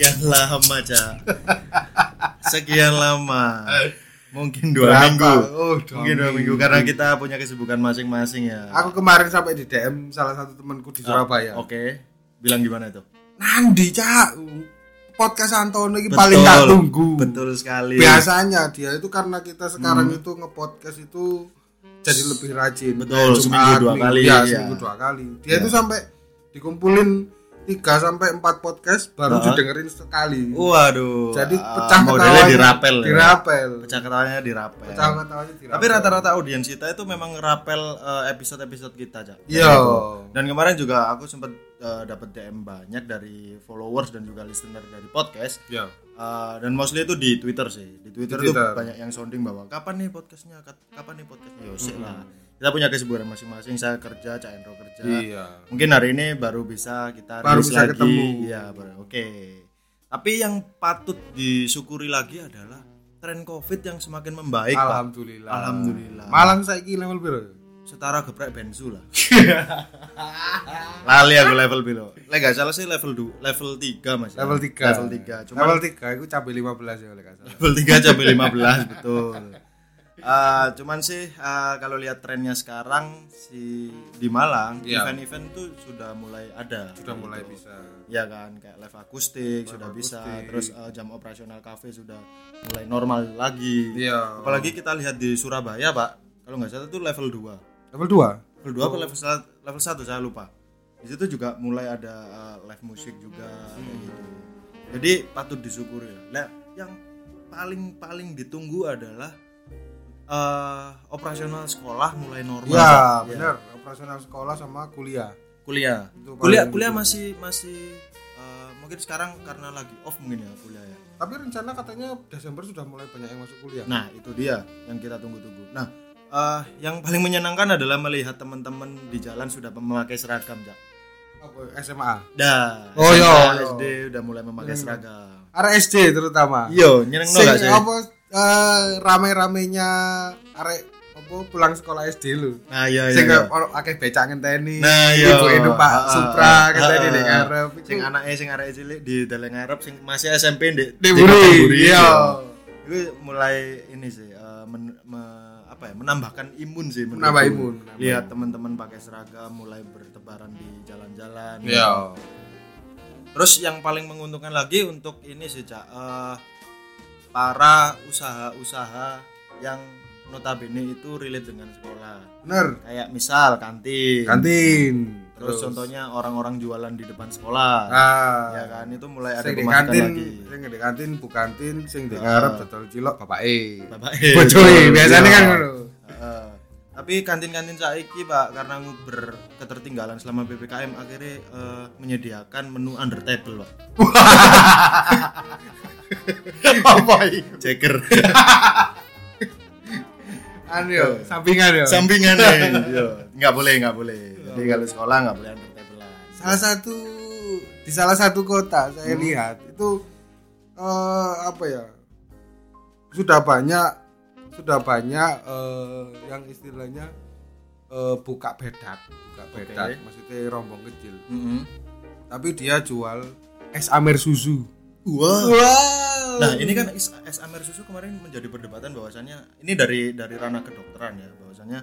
sekian lama cak sekian lama mungkin dua Berapa? minggu Oh, dua mungkin dua minggu. minggu karena kita punya kesibukan masing-masing ya Aku kemarin sampai di DM salah satu temanku di Surabaya. oke bilang gimana itu Nandi, Cak. Podcast Antono ini Betul, paling tak tunggu. betul sekali Biasanya dia itu karena kita sekarang Hmm. itu nge-podcast itu jadi lebih rajin. Betul, Jumat, seminggu dua Minggu, kali, Ya, ya. seminggu dua kali. Dia itu sampai dikumpulin 3 sampai 4 podcast baru Heeh. didengerin sekali. waduh Jadi ah, pecah modelnya ketawanya dirapel ya. Dirapel. pecah ketawanya dirapel Pecah ketawanya dirapel. tapi rata-rata audiens kita itu memang ngerapel eh, episode-episode kita cak Iya. dan kemarin juga aku sempat eh, dapat DM banyak dari followers dan juga listener dari podcast Ya. Uh, dan mostly itu di Twitter sih. Di Twitter, Di tuh Twitter. banyak yang sounding bahwa kapan nih podcastnya, kapan nih podcastnya. Yo, sik Hmm. lah. Kita punya kesibukan masing-masing. Saya kerja, Cak Endro kerja. Iya. Mungkin hari ini baru bisa kita Baru bisa lagi. ketemu. Iya, baru. Oke. Tapi yang patut disyukuri lagi adalah tren Covid yang semakin membaik, Pak. Alhamdulillah. Alhamdulillah. Malang saiki level piro? Setara geprek bensu lah. Lali aku level piro. Lek gak salah sih level 2, level 3 Mas. ya. Level 3. Level 3. Cuma level 3 itu cabai 15 ya oleh kasar. level 3 cabai 15 betul Eh, cuman sih eh, kalau lihat trennya sekarang si di Malang Iya. event-event tuh sudah mulai ada Sudah gitu. mulai bisa. ya kan kayak live akustik sudah bisa akustik. terus eh, jam operasional cafe sudah mulai normal lagi Iya. apalagi kita lihat di Surabaya pak kalau nggak salah itu level 2 Level 2. level 2 apa level 1 level 1 saya lupa di situ juga mulai ada uh, live musik juga kayak gitu jadi patut disyukuri ya Nah, yang paling paling ditunggu adalah uh, operasional sekolah mulai normal Iya, Pak. benar. Operasional sekolah sama kuliah. kuliah kuliah kuliah masih masih uh, mungkin sekarang karena lagi off mungkin ya kuliah ya Tapi rencana katanya Desember sudah mulai banyak yang masuk kuliah. nah itu dia yang kita tunggu-tunggu nah uh, yang paling menyenangkan adalah melihat teman-teman di jalan sudah memakai seragam Cak. Apa SMA? Dah. Oh, SMA, iya. SD udah mulai memakai seragam. Arek SD terutama. Yo, nyeneng no Sing sih? apa eh, rame-ramenya arek apa pulang sekolah SD lu. Nah, iya Sing iya. iya. ono akeh becak ngenteni. Nah, iya. Ibu itu Pak Ah, Supra ah, ngenteni di ah. ngarep. Sing anaknya sing arek cilik di Deleng Arab sing masih SMP di Di Buri, iya. Itu mulai ini sih eh, men- me- apa ya menambahkan imun sih. Menambah imun, Lihat teman-teman pakai seragam mulai bertebaran di jalan-jalan. Iya. Terus yang paling menguntungkan lagi untuk ini sih Cak eh, para usaha-usaha yang notabene itu relate dengan sekolah. Bener. Kayak misal kantin. Kantin. Terus, contohnya orang-orang jualan di depan sekolah. Nah, ya kan itu mulai ada sing di pemasukan kantin, lagi. sing di kantin bu kantin, sing di Ah. ngarep dodol cilok bapak E. Bapak Bojoe biasanya kan ngono. Heeh. tapi kantin-kantin saiki Pak karena nguber ketertinggalan selama PPKM akhirnya eh, menyediakan menu under table Pak. Apa itu? Ceker. Anu yo, sampingan yo. Sampingan nih. Yo, nggak boleh, nggak boleh. Jadi kalau sekolah nggak boleh under table salah satu di salah satu kota saya Hmm. lihat itu eh, apa ya sudah banyak sudah banyak eh, yang istilahnya eh, buka bedak buka bedak maksudnya rombong kecil tapi dia jual es amer susu Wah. wow Nah, ini kan es, amer susu kemarin menjadi perdebatan bahwasannya ini dari dari ranah kedokteran ya, bahwasannya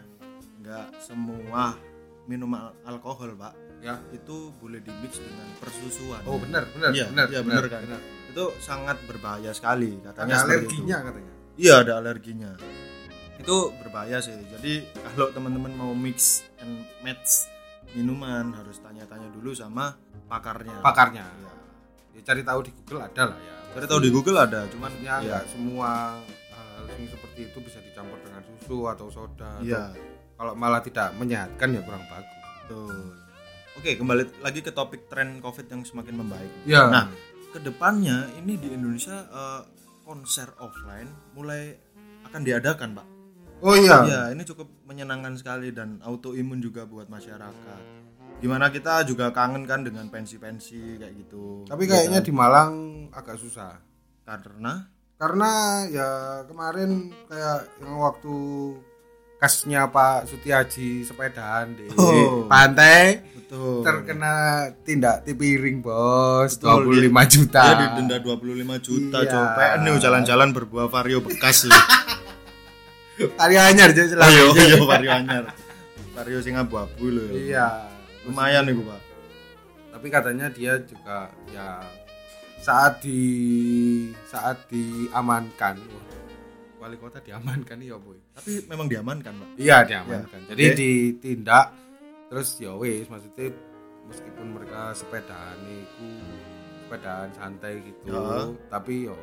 nggak semua minuman alkohol, Pak, ya itu boleh dimix dengan persusuan. oh benar benar Iya, benar iya, benar kan. Itu sangat berbahaya sekali katanya ada alerginya itu. katanya Iya, ada alerginya. Itu berbahaya sih. Jadi kalau teman-teman mau mix and match minuman harus tanya-tanya dulu sama pakarnya. pakarnya Iya. Ya cari tahu di Google ada lah ya Cari tahu di Google ada, cuman ya, nggak semua hal yang seperti itu bisa dicampur dengan susu atau soda. iya. atau Kalau malah tidak menyehatkan ya kurang bagus. Betul. Oke, kembali lagi ke topik tren COVID yang semakin membaik. Ya. Nah, ke depannya ini di Indonesia eh, konser offline mulai akan diadakan, Pak. oh iya. Iya, ini cukup menyenangkan sekali dan autoimun juga buat masyarakat. Gimana kita juga kangen kan dengan pensi-pensi kayak gitu. Tapi Iya kayaknya kan? di Malang agak susah. karena? Karena ya kemarin kayak yang waktu kasusnya Pak Sutiaji sepedaan di Oh. pantai betul. terkena tindak tipiring bos. Betul, 25 juta. Dia didenda 25 juta Iya. coba nih jalan-jalan berbuah vario bekas lu Hari anyar jadi oh iya iya vario anyar. Vario sing abu-abu lho. Iya lumayan nih pak. Tapi katanya dia juga ya saat di saat diamankan. Wali kota diamankan ya boy? Tapi memang diamankan pak. Iya diamankan. Ya, jadi oke. ditindak terus ya wis maksudnya meskipun mereka sepedaan itu sepedaan santai gitu Ya. tapi yo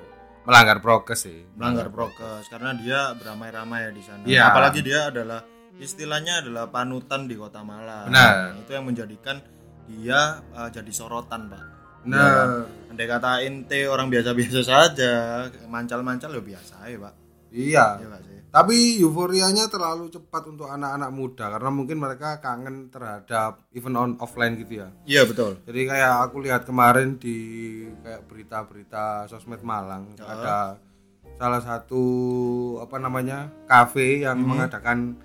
melanggar prokes sih. Melanggar prokes karena dia beramai-ramai ya di sana. Iya. apalagi dia adalah istilahnya adalah panutan di kota Malang. Benar. itu yang menjadikan dia uh, jadi sorotan pak. Nah andai kata ente orang biasa-biasa saja mancal-mancal ya biasa ya pak. Iya. Iya nggak sih. Tapi euforianya terlalu cepat untuk anak-anak muda karena mungkin mereka kangen terhadap event on offline gitu ya. Iya betul. Jadi kayak aku lihat kemarin di kayak berita-berita sosmed Malang Ya. ada salah satu apa namanya kafe yang mengadakan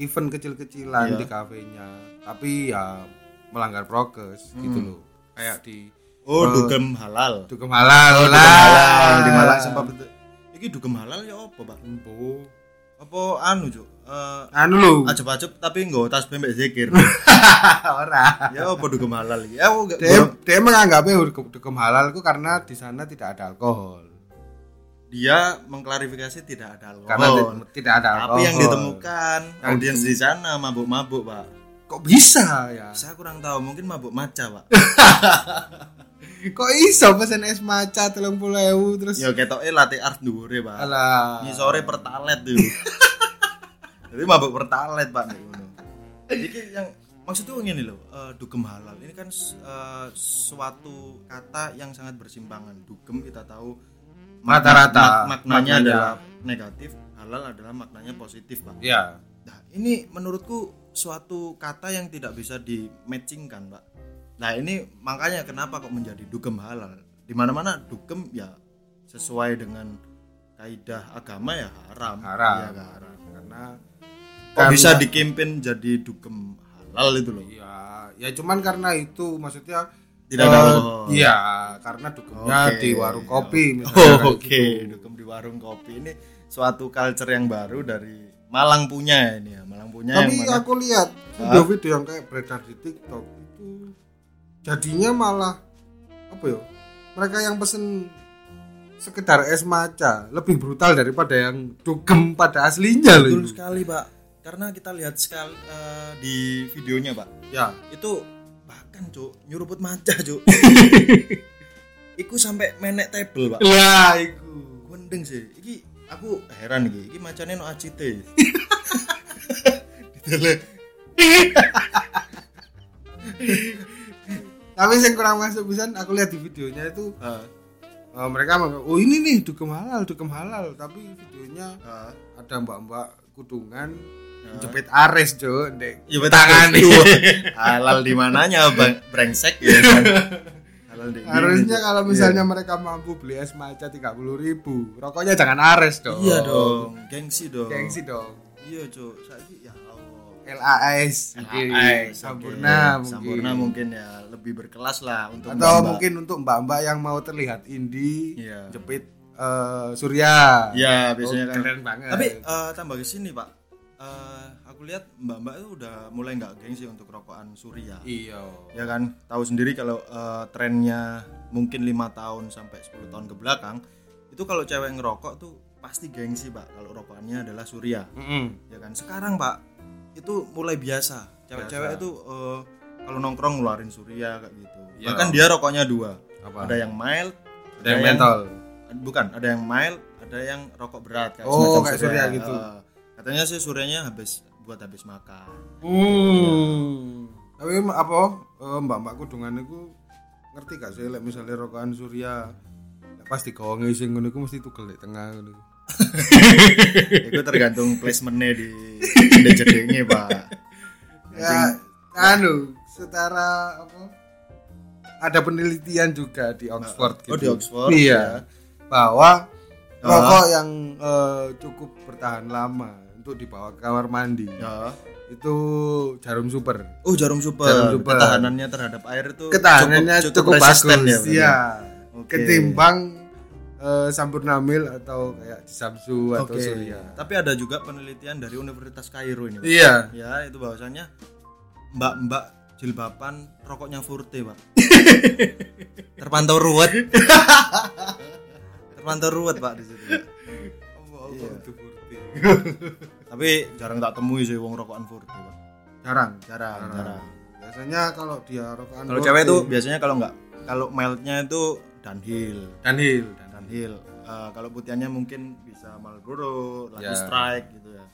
event kecil-kecilan Hmm. Iya. di kafenya, tapi ya melanggar prokes gitu loh. Kayak di oh Eh, dugem halal Dugem halal oh, lah. dugem halal di Malang sempat betul iki dugem halal ya apa pak Embo. apa anu cuk Eh, Anu lho. acep-acep tapi nggak tas bembek zikir Ora. ya apa dugem halal ya aku nggak Dia, dia menganggapnya dugem dugem halal itu karena di sana tidak ada alkohol. Dia mengklarifikasi tidak ada alkohol Karena ti- tidak ada alkohol. tapi yang ditemukan Yang audiens di sana mabuk-mabuk pak kok bisa ya? saya kurang tahu mungkin mabuk maca pak Kok iso pesen es maca 30.000 terus ya ketoknya latte art dhuwure pak alah. Ini sore pertalet tuh. Jadi mabuk pertalet pak nih ngono. Iki yang maksudnya ngene loh, eh, dugem halal. Ini kan eh, suatu kata yang sangat bersimpangan. Dugem kita tahu Rata-rata mak- maknanya adalah negatif, halal adalah maknanya positif, Pak. Iya. Nah, ini menurutku suatu kata yang tidak bisa di matchingkan, Pak. Nah, ini makanya kenapa kok menjadi dugem halal. Di mana-mana dugem ya sesuai dengan kaidah agama ya haram. Haram. Iya, kan? Karena Kok Karena- bisa dikempin jadi dugem halal itu loh. Iya, ya cuman karena itu maksudnya Tidak ada eh, alkohol. Iya, karena dugemnya Oke. di warung kopi misalnya Oh, oke, gitu. dugem di warung kopi ini suatu culture yang baru dari Malang punya ini ya, Malang punya Tapi yang mana aku lihat video-video yang kayak beredar di TikTok itu jadinya malah apa ya? Mereka yang pesen sekedar es maca lebih brutal daripada yang dugem pada aslinya loh. betul itu. sekali, Pak. Karena kita lihat sekali eh, di videonya, Pak. Ya, Itu bahkan, Cuk, nyuruput maca, Cuk. Iku sampai menek table, Pak. lah iku. Mending sih. Iki aku heran iki. Iki macane no acite. Ditele. Tapi yang kurang masuk pisan aku lihat di videonya itu Ah, eh, mereka oh ini nih dugem halal, dugem halal, tapi videonya ah. ada mbak-mbak kudungan jepit ares Ya betul. tangan. Halal di mananya bang? Brengsek. Ya kan? halal di harusnya kalau misalnya mereka mampu beli es maca tiga puluh ribu rokoknya jangan ares dong iya dong. Gengsi dong. Gengsi dong. Iya cuk. Saiki ya Allah. LAS. LAS, Sampurna oke. mungkin. Sampurna mungkin ya. Lebih berkelas lah untuk atau mungkin untuk mbak-mbak yang mau terlihat indie Iya. jepit eh, Surya. Ya biasanya Oh, kan. keren banget. Tapi eh, tambah ke sini pak Eh, aku lihat mbak-mbak itu udah mulai nggak gengsi untuk rokokan surya iya. Ya kan? Tahu sendiri kalau eh, trennya mungkin lima tahun sampai 10 tahun ke belakang itu kalau cewek ngerokok tuh pasti gengsi pak kalau rokokannya adalah surya. Mm-mm. ya kan? Sekarang pak itu mulai biasa. Cewek-cewek itu eh, kalau nongkrong ngeluarin surya kayak gitu. Iya. bahkan dia rokoknya dua. Apa? ada yang mild ada yang mentol bukan ada yang mild ada yang rokok berat kayak Oh, kayak surya gitu. Eh, katanya sih suryanya habis buat habis makan Hmm. Tapi ma- apa eh, mbak-mbak kudungan itu ngerti gak sih lek misalnya rokokan surya lek pas digawang sing ngono iku mesti tugel di tengah ngono. iku. itu tergantung placementnya di di jedingnya pak Ya anu setara apa ada penelitian juga di Oxford Oh, gitu. di Oxford, Iya. ya. Bahwa rokok yang eh, cukup bertahan lama untuk dibawa ke kamar mandi Ya. itu jarum super Oh, jarum super. Jarum super. Ketahanannya terhadap air itu ketahanannya cukup, resisten bagus ya. iya Oke. ketimbang eh, Sampurna Mil atau kayak di Samsu atau Oke. Surya Tapi ada juga penelitian dari Universitas Kairo ini. Pak. iya Ya, itu bahwasannya mbak-mbak jilbaban rokoknya Furte, Pak. Terpantau ruwet. Terpantau ruwet, Pak di situ. Pak. Iya. Tapi jarang tak temui sih wong rokokan Furte, Pak. jarang Jarang, jarang. biasanya kalau dia rokokan Kalau cewek itu biasanya kalau enggak kalau mildnya itu downhill. Dunhill Downhill. Eh, kalau putihannya mungkin bisa Marlboro, Lucky Ya. Strike gitu ya.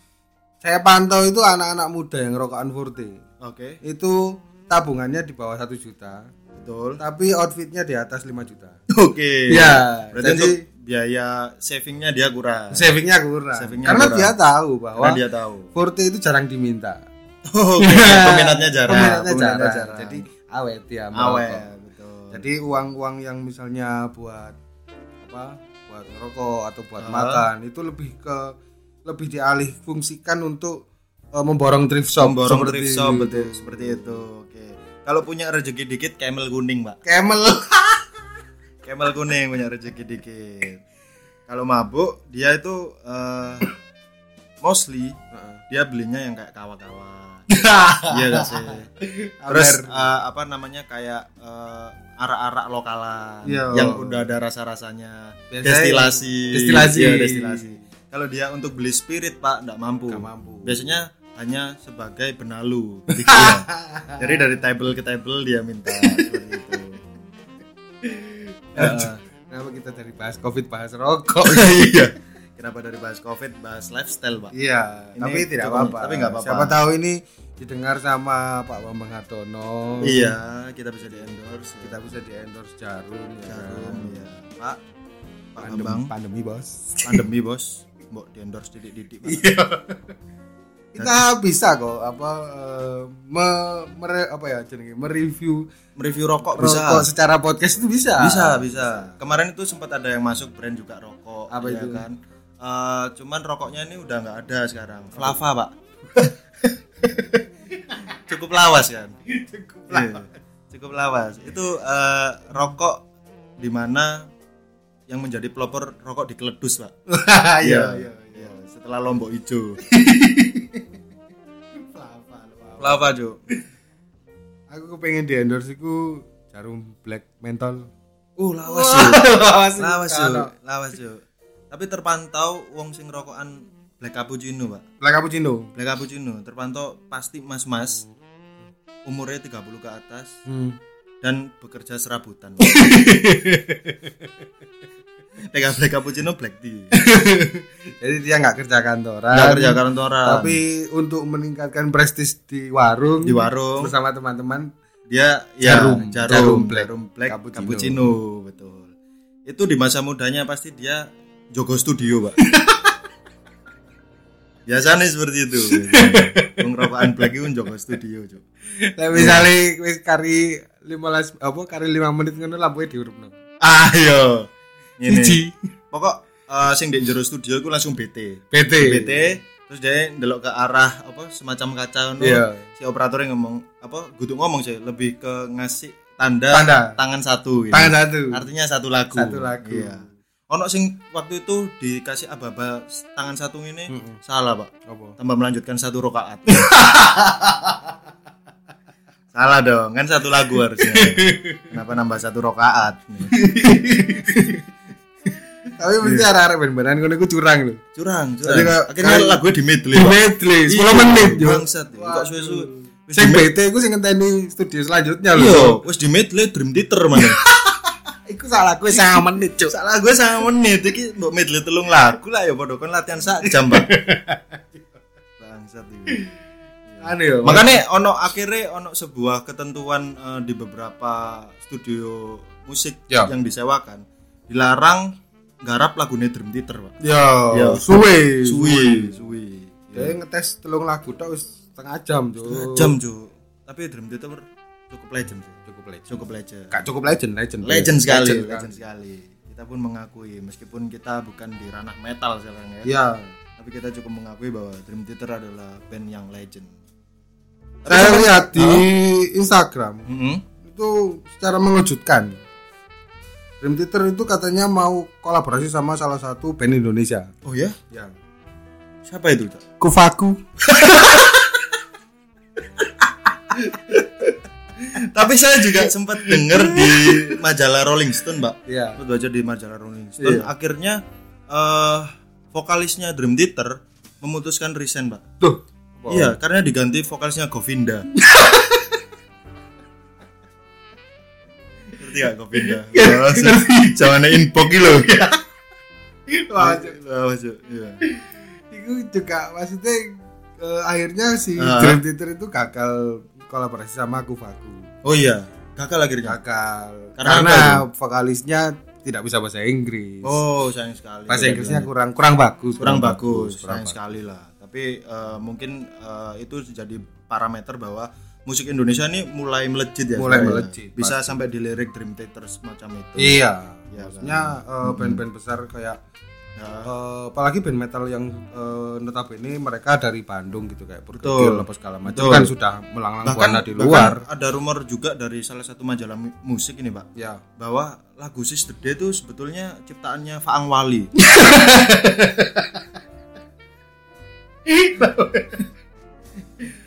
saya pantau itu anak-anak muda yang rokokan Furti Oke, itu tabungannya di bawah satu juta betul. tapi outfitnya di atas 5 juta Oke. Iya, Berarti jadi- biaya savingnya dia kurang. savingnya kurang Savingnya karena kurang. dia tahu bahwa Karena dia tahu. Forte itu jarang diminta Oke, peminatnya jarang. peminatnya jarang. jadi awet ya awet, merokok. betul. jadi uang-uang yang misalnya buat apa buat ngerokok atau buat Ah. makan itu lebih ke lebih dialih fungsikan untuk eh, memborong thrift shop Memborong seperti thrift shop betul seperti itu. Oke. Kalau punya rezeki dikit camel kuning, Pak. Camel Camel kuning punya rezeki dikit. Kalau mabuk dia itu eh, mostly dia belinya yang kayak kawa-kawa. iya gak sih? Terus eh, apa namanya kayak eh, arak-arak lokalan Iya. yang udah ada rasa-rasanya. Biasanya Destilasi. destilasi. Iya, destilasi. Kalau dia untuk beli spirit, Pak, enggak mampu. Nggak mampu. Biasanya hanya sebagai benalu ketika dia. Jadi dari table ke table dia minta seperti itu. Kenapa kita dari bahas covid bahas rokok? Iya. Kenapa dari bahas covid bahas lifestyle, Pak? iya, Ini tapi tidak apa-apa. tapi nggak apa-apa. Siapa tahu ini didengar sama Pak Bambang Hartono. Iya, kita bisa di endorse. Kita bisa di endorse jarum. ya Jarum, kan? ya. Pak, Pak Pandem- Bambang, pandemi bos. pandemi bos, mbok di endorse. Pak. Iya. Kita bisa kok apa eh, me, mere- apa ya jenenge mereview Mereview rokok bisa. rokok secara podcast itu bisa. Bisa, bisa. Kemarin itu sempat ada yang masuk brand juga rokok. Apa ya itu? kan? Eh, cuman rokoknya ini udah nggak ada sekarang. Flava, Pak. Cukup lawas kan? Cukup lawas. Cukup lawas. Itu eh, rokok di mana yang menjadi pelopor rokok dikeledus, Pak. Iya, iya. Iya, Setelah lombok hijau. Flava, Cuk. Aku kepengen di endorse iku jarum black mentol. Uh, lawas, Cuk. lawas, Lawas, Cuk. Cuk. Lawas, Cuk. Tapi terpantau wong sing rokokan black cappuccino, Pak. Black cappuccino. Black cappuccino terpantau pasti mas-mas umurnya 30 ke atas Hmm. dan bekerja serabutan. Pegang black cappuccino black tea. Jadi dia nggak kerja kantoran. Nggak kerja kantoran. Tapi untuk meningkatkan prestis di warung, Di warung. bersama teman-teman, Dia ya Jarum. jarum, Jarum jarum black. black, Cappuccino. cappuccino. betul. Itu di masa mudanya pasti dia jogo studio, Pak. Biasanya seperti itu. Wong rokokan black itu jogo studio, Cuk. Lah misalnya wis kari 15 apa kari 5 menit ngono lampunya diurupno. Ayo. Ini. Siji. Pokok eh, sing di jero studio iku langsung BT. BT. BT terus dia ndelok ke arah apa semacam kaca ngono. Iya. Si operatornya ngomong apa kudu ngomong sih lebih ke ngasih tanda, Tanda. tangan satu gitu. Tangan satu. Artinya satu lagu. Satu lagu. Iya. Ono sing waktu itu dikasih aba-aba tangan satu ini Mm-mm. salah, Pak. Apa? Tambah melanjutkan satu rokaat. salah dong, kan satu lagu harusnya. Kenapa nambah satu rokaat? Tapi mesti arek-arek ben-benan ngono iku curang lho. curang curang akhirnya lagu di medley Di medley 10 Iya, menit yo. bangsat ya. kok suwe-suwe Sing BT iku sing ngenteni studio selanjutnya lho. iya wis di medley dream theater mana Iku salah gue 5 menit, Cuk. salah gue sama menit iki mbok medley telung lagu lah ya padha kon latihan sak jam Pak. bangsat iki Anu yo. makanya ono akhirnya ono sebuah ketentuan eh, di beberapa studio musik Ya. yang disewakan dilarang garap lagunya dream theater Pak. Yo, Yo. suwe. suwi suwi Dia ngetes telung lagu tok wis setengah jam, Cuk. jam cu tapi dream theater cukup legend sih. Cukup legend. cukup legend Gak cukup legend, legend. legend sekali kan. legend sekali kita pun mengakui meskipun kita bukan di ranah metal sekarang ya Iya. tapi tapi kita cukup mengakui bahwa Dream Theater adalah band yang legend Saya lihat di? Instagram Mhm. itu secara mengejutkan. Dream Theater itu katanya mau kolaborasi sama salah satu band Indonesia. oh ya Ya. siapa itu? Kufaku. tapi saya juga sempat dengar di majalah Rolling Stone mbak Iya. sempat baca di majalah Rolling Stone Iya. akhirnya eh vokalisnya Dream Theater memutuskan resign mbak Tuh. Iya, karena diganti vokalisnya Govinda. Ngerti gak Govinda? Jangan inbox gitu loh. Wah, Wah, Cuk. Iya. itu juga maksudnya eh, akhirnya si Ah. Dream Theater itu gagal kolaborasi sama Kufaku. Oh iya, gagal akhirnya. Gagal. Karena Karena, vokalisnya tidak bisa bahasa Inggris. Oh, sayang sekali. bahasa Inggrisnya kurang kurang bagus. kurang bagus, kurang sayang sekali lah. Tapi eh, mungkin eh, itu jadi parameter bahwa musik Indonesia ini mulai melejit ya. Mulai sebenarnya. melejit, Bisa sampai di lirik Dream Theater semacam itu. Iya. Iya, Maksudnya eh, band-band besar kayak Ya. eh, apalagi band metal yang eh, notabene mereka dari Bandung gitu kayak. Bergegil apa segala macam kan sudah melanglang buana di bahkan luar. ada rumor juga dari salah satu majalah mu- musik ini pak Ya. bahwa lagu Sis the Day itu sebetulnya ciptaannya Faang Wali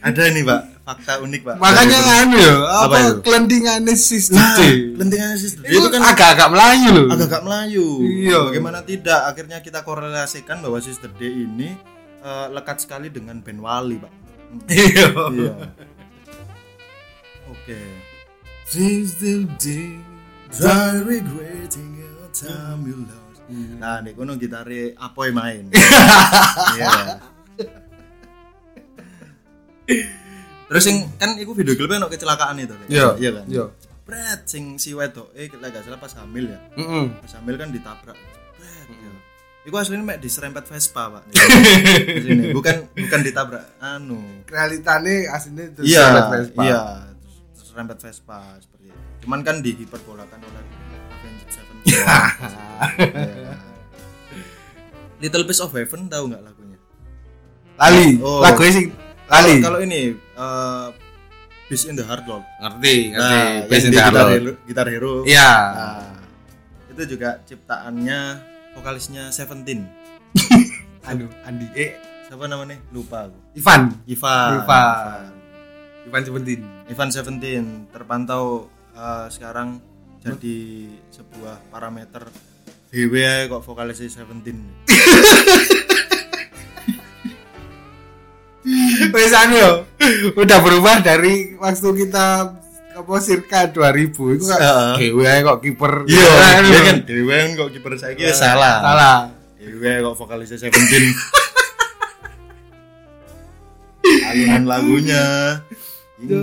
ada ini pak fakta unik pak Makanya kan ya, Apa apa, kelendingannya sis Nah, Sis Itu itu kan agak-agak Melayu loh. agak-agak Melayu Iya. bagaimana tidak akhirnya kita korelasikan bahwa Sis the Day ini eh, lekat sekali dengan band Wali pak Iya. iya oke the day Try regretting your time you lost. Nah, nih kono gitare Apoy main. Iya. Terus sing kan iku video klipnya ono kecelakaan itu. Lek. Iya. Iya kan? Iya. Bret sing si wedok eh lek gak salah pas hamil ya. Heeh. Pas hamil kan ditabrak. Bret. ya. Iku aslinya mek diserempet Vespa, Pak. Di sini. Bukan bukan ditabrak anu. Realitane aslinya itu Iya, Sobat Vespa. iya. Terus, terus rempet Vespa seperti itu. Cuman kan dihiperbolakan oleh Avenged Sevenfold. Iya. Little Piece of Heaven tahu nggak lagunya? Lali. Oh. Lagunya sih Lali. Kalau kalau ini uh, Beast in the Heart Lord. ngerti, ngerti. Nah, yang in the gitar Heart. hero, gitar hero. Iya. Nah, itu juga ciptaannya vokalisnya Seventeen. Anu, Andi eh Siapa namanya? Lupa aku. Ivan. Ivan. Ivan. Ivan Seventeen. Ivan Seventeen terpantau uh, sekarang jadi sebuah parameter BW kok vokalisnya Seventeen. Wes anu yo. Udah berubah dari waktu kita apa circa 2000 itu kan dewe ae kok kiper. Iya, dia kan kan kok kiper saya kira salah. Salah. BW kok vokalisnya Seventeen. Alunan lagunya. Itu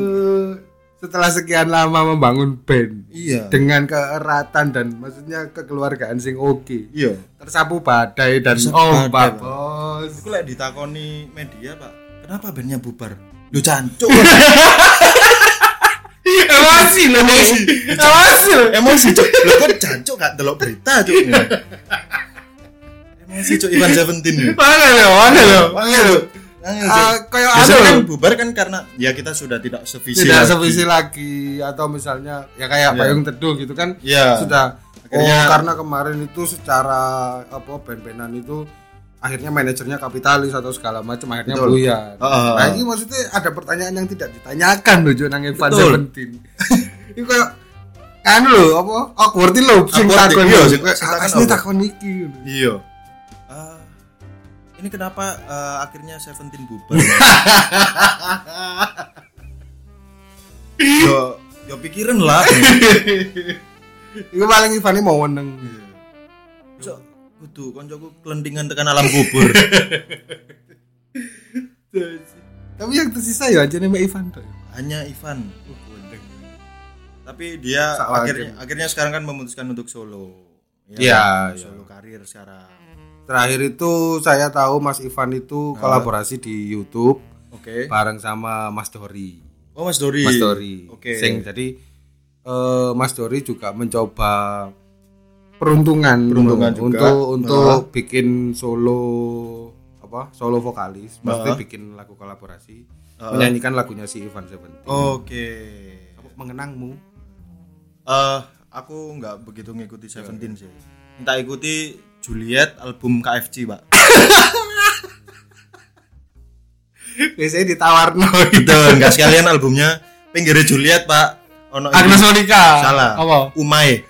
setelah sekian lama membangun band Iya. dengan keeratan dan maksudnya kekeluargaan sing oke. Iya. Tersapu badai dan Tersapu ombak, badai, Pak. Bos. Lek ditakoni media, Pak. Kenapa bandnya bubar? Lu cancuk. Emosi loh. Emosi. Emosi. Emosi, Cuk. Lu kok cancuk gak delok berita, Cuk. Emosi, Cuk Ivan Seventeen. ya. Mana lo? Mana lo? Angel, Cuk. Ah, kayak Biasanya anu kan bubar kan karena ya kita sudah tidak sevisi tidak lagi. sevisi lagi atau misalnya ya kayak Iya. payung teduh gitu kan Iya. sudah Akhirnya- oh karena kemarin itu secara apa band-bandan itu akhirnya manajernya kapitalis atau segala macam akhirnya Betul. buyar. Heeh. Nah ini maksudnya ada pertanyaan yang tidak ditanyakan loh Jo nang Evan. Seventeen. itu kayak kan lo apa awkward lo sing takon iya, yo. sing- Asli takon iki. Iya. Ah, ini kenapa eh, akhirnya Seventeen bubar? yo, yo pikiran lah. Iku paling Ivan mau weneng. So, kudu koncoku kelendingan tekan alam kubur. Tapi yang tersisa ya aja nih Mbak Ivan tuh. Hanya Ivan. Tapi dia Salah akhirnya akhirnya sekarang kan memutuskan untuk solo. Iya, iya. solo karir sekarang. Terakhir itu saya tahu Mas Ivan itu kolaborasi di YouTube Oke. bareng sama Mas Dori. Oh Mas Dori. Mas Dori. Oke. Sing jadi eh, Mas Dori juga mencoba peruntungan, Peruntungan untuk juga. untuk, untuk bikin solo apa solo vokalis pasti bikin lagu kolaborasi Heeh. menyanyikan lagunya si Ivan Seventeen Oke. mengenangmu Eh, aku nggak begitu ngikuti Seventeen sih. Minta ikuti Juliet album KFC, Pak. biasanya ditawarno Gitu, nggak sekalian albumnya pinggirnya Juliet, Pak. Ono Agnes. Monica Salah. apa Umae.